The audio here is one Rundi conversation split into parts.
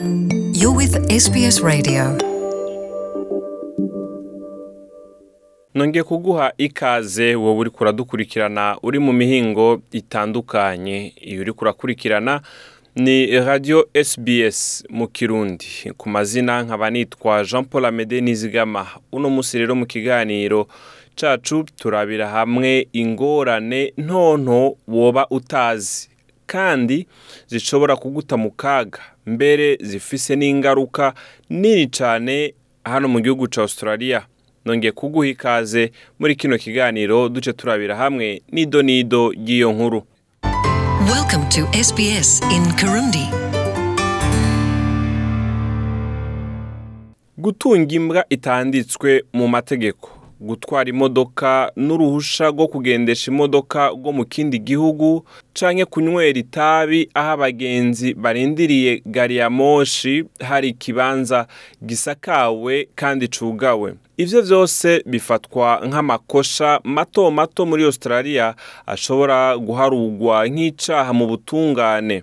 You're with SBS Radio. nongeye kuguha ikaze wowe uri kuradukurikirana uri mu mihingo itandukanye iyo uri kurakurikirana ni Radio SBS mu kirundi ku mazina nkaba nitwa jean paul amede nizigama uno munsi rero mu kiganiro cacu turabira hamwe ingorane ntonto woba utazi kandi zishobora kuguta mu kaga mbere zifise n'ingaruka nini cyane hano mu gihugu cya Australia nongeye kuguha ikaze muri kino kiganiro duce turabira hamwe n'ido n'ido ry'iyo nkuru gutunga imbwa itanditswe mu mategeko gutwara imodoka n’uruhusha rwo kugendesha imodoka rwo mu kindi gihugu canke kunywera itabi aho abagenzi barindiriye gari ya moshi hari ikibanza gisakawe kandi cugawe ivyo vyose bifatwa nk'amakosha mato mato muri australia ashobora guharugwa nk'icaha mu butungane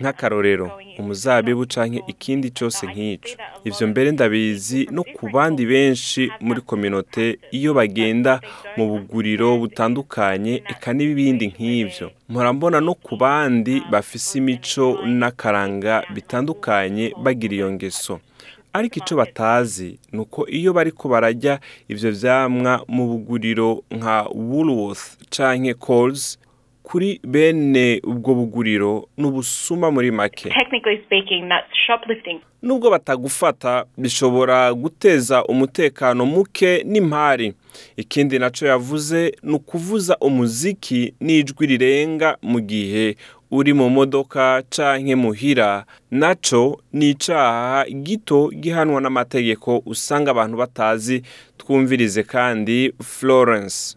nk'akarorero umuzabibu cyangwa ikindi cyose nk'icyo ibyo mbere ndabizi no ku bandi benshi muri kominote iyo bagenda mu buguriro butandukanye eka n'ibindi nk'ibyo murambona no ku bandi bafise imico n'akaranga bitandukanye bagira iyo ngeso ariko icyo batazi ni uko iyo bari ko barajya ibyo byamwa mu buguriro nka Woolworth canke Coles kuri bene ubwo buguriro ni ubusuma muri make nubwo batagufata bishobora guteza umutekano muke n'imari ikindi nacyo yavuze ni ukuvuza umuziki n'ijwi rirenga mu gihe uri mu modoka canke muhira naco ni icaha gito gihanwa n'amategeko usanga abantu batazi twumvirize kandi florence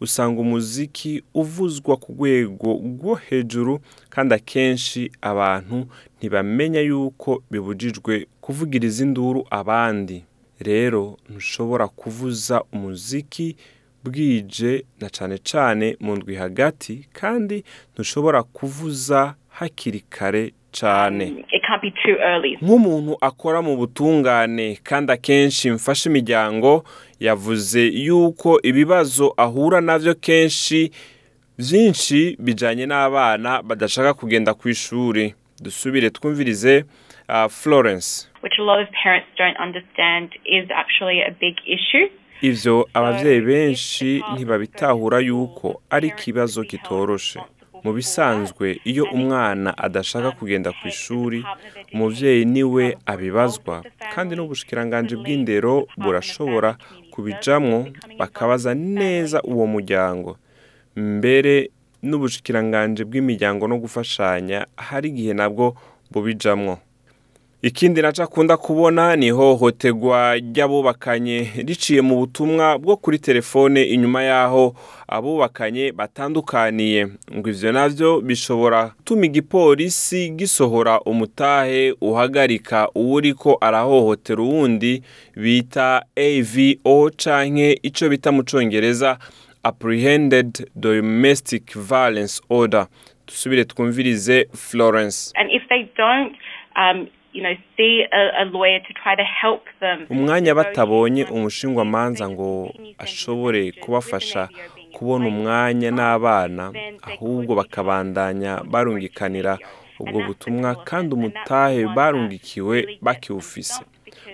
usanga umuziki uvuzwa ku rwego rwo hejuru kandi akenshi abantu ntibamenya yuko bibujijwe kuvugiriza induru abandi rero ntushobora kuvuza umuziki bwije na cane cane mu ndwi hagati kandi ntushobora kuvuza hakiri kare cane nk'umuntu akora mu butungane kandi akenshi mfasha imiryango yavuze yuko ibibazo ahura nabyo kenshi byinshi bijyanye n'abana badashaka kugenda ku ishuri dusubire twumvirize uh, Florence Ibyo ababyeyi benshi ntibabitahura yuko ari ikibazo kitoroshe mu bisanzwe iyo umwana adashaka kugenda ku ishuri umuvyeyi niwe abibazwa kandi n'ubushikiranganji bw'indero burashobora kubijamwo bakabaza neza uwo muryango mbere n'ubushikiranganji bw'imiryango no gufashanya hari igihe nabwo bubijamwo ikindi naca akunda kubona ni ihohoterwa ry'abubakanye riciye mu butumwa bwo kuri telefone inyuma y'aho abubakanye batandukaniye ngo ibyo nabyo bishobora gutuma igipolisi gisohora umutahe uhagarika uwuri ko arahohotera uwundi bita AVO canke icyo bita mu congereza apprehended domestic violence order dusubire twumvirize Florence umwanya batabonye umushinwamanza ngo ashobore kubafasha kubona umwanya n'abana ahubwo bakabandanya barungikanira ubwo butumwa kandi umutahe barungikiwe bakiwufise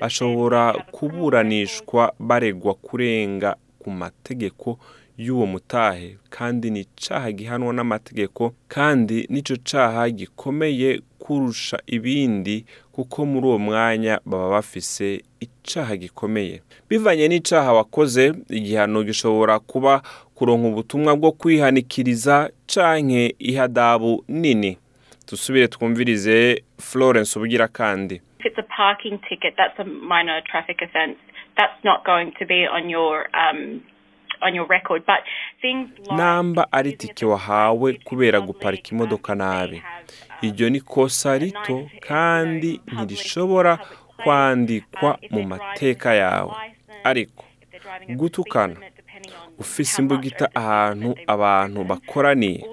bashobora kuburanishwa baregwa kurenga ku mategeko y'uwo mutahe kandi ni icaha gihanwa n'amategeko kandi nicyo caha gikomeye kurusha ibindi kuko muri uwo mwanya baba bafise icaha gikomeye bivanye n'icaha wakoze igihano gishobora kuba kuronka ubutumwa bwo kwihanikiriza canke ihadabu nini dusubire twumvirize Florence ubugira kandi That's not going to be on your um, namba ari itike wahawe kubera guparika imodoka nabi um, iryo ni kosa rito kandi ntirishobora kwandikwa um, mu mateka yawe ariko gutukana ufise imbugita ahantu abantu bakoraniye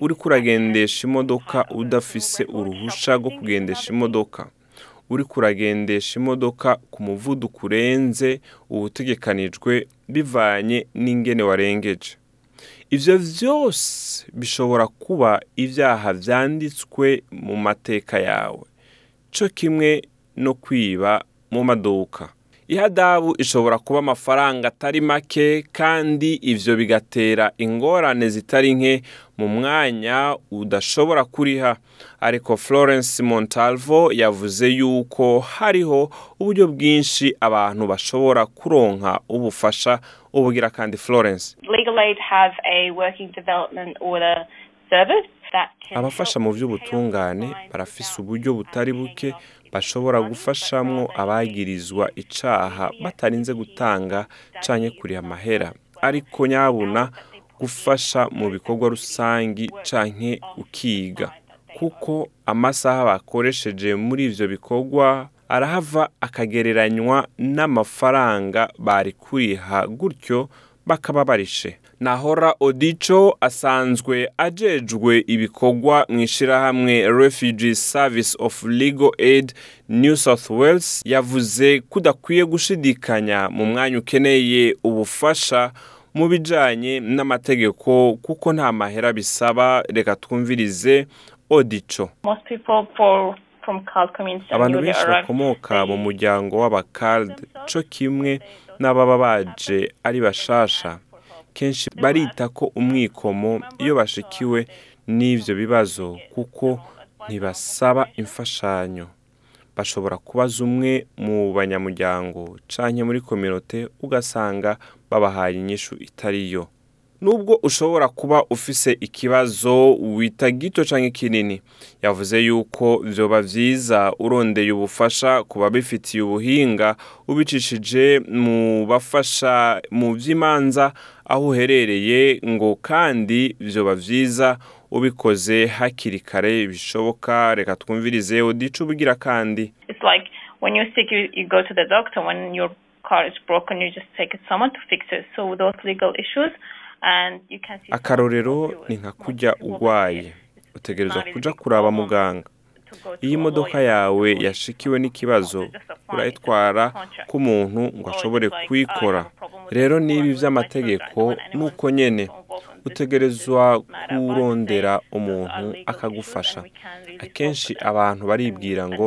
uri kuragendesha imodoka udafise uruhusha rwo kugendesha imodoka uri kuragendesha imodoka ku muvuduko urenze uwutegekanijwe bivanye n'ingene warengeje ibyo byose bishobora kuba ibyaha byanditswe mu mateka yawe cyo kimwe no kwiba mu maduka ihadabu ishobora kuba amafaranga atari make kandi ibyo bigatera ingorane zitari nke mu mwanya udashobora kuriha ariko florence montalvo yavuze yuko hariho uburyo bwinshi abantu bashobora kuronka ubufasha ubugira kandi florence abafasha mu by'ubutungane barafise uburyo butari buke bashobora gufashamwo abagirizwa icaha batarinze gutanga canke kuriha amahera ariko nyabuna gufasha mu bikorwa rusangi canke ukiga kuko amasaha bakoresheje muri ivyo bikorwa arahava akagereranywa n'amafaranga bari kuriha gutyo bakababarishe nahora odico asanzwe ajejwe ibikorwa mu ishyirahamwe refugee service of legal aid new south wales yavuze kudakwiye gushidikanya mu mwanya ukeneye ubufasha mu bijyanye n'amategeko kuko nta mahera bisaba reka twumvirize odico abantu benshi bakomoka mu muryango w'abakaride cyo kimwe n'ababa baje ari bashasha kenshi barita ko umwikomo iyo bashikiwe n'ibyo bibazo kuko ntibasaba imfashanyo bashobora kubaza umwe mu banyamuryango cyangwa muri kominote ugasanga babahaye inyishu itari yo nubwo ushobora kuba ufise ikibazo wita gito cyangwa kinini yavuze yuko byoba byiza urondeye ubufasha ku babifitiye ubuhinga ubicishije mu bafasha mu by'imanza aho uherereye ngo kandi byoba byiza ubikoze hakiri kare bishoboka reka twumvirize udica ubugira kandi doctor when your car is broken you just take it someone to fix it so those legal issues akarorero ni nka kujya urwaye utegereza kujya kuraba muganga iyo imodoka yawe yashikiwe n'ikibazo urayitwara k'umuntu ngo oh, ashobore uh, kuyikora rero n’ibi by’amategeko nuko nyine utegerezwa kurondera umuntu akagufasha akenshi abantu baribwira uh, ngo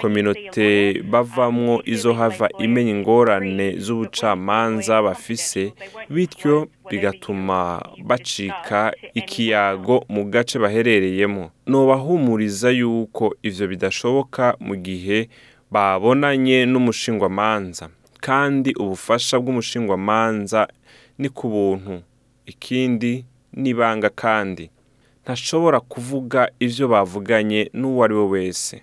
kominote bavamwo izo hava imenya ingorane z'ubucamanza bafise bityo bigatuma bacika ikiyago mu gace baherereyemo nubahumuriza yuko ivyo bidashoboka mu gihe babonanye n'umushingwamanza kandi ubufasha bw'umushingwamanza ni ku buntu ikindi n'ibanga kandi ntashobora kuvuga ibyo bavuganye n'uwo ari we wese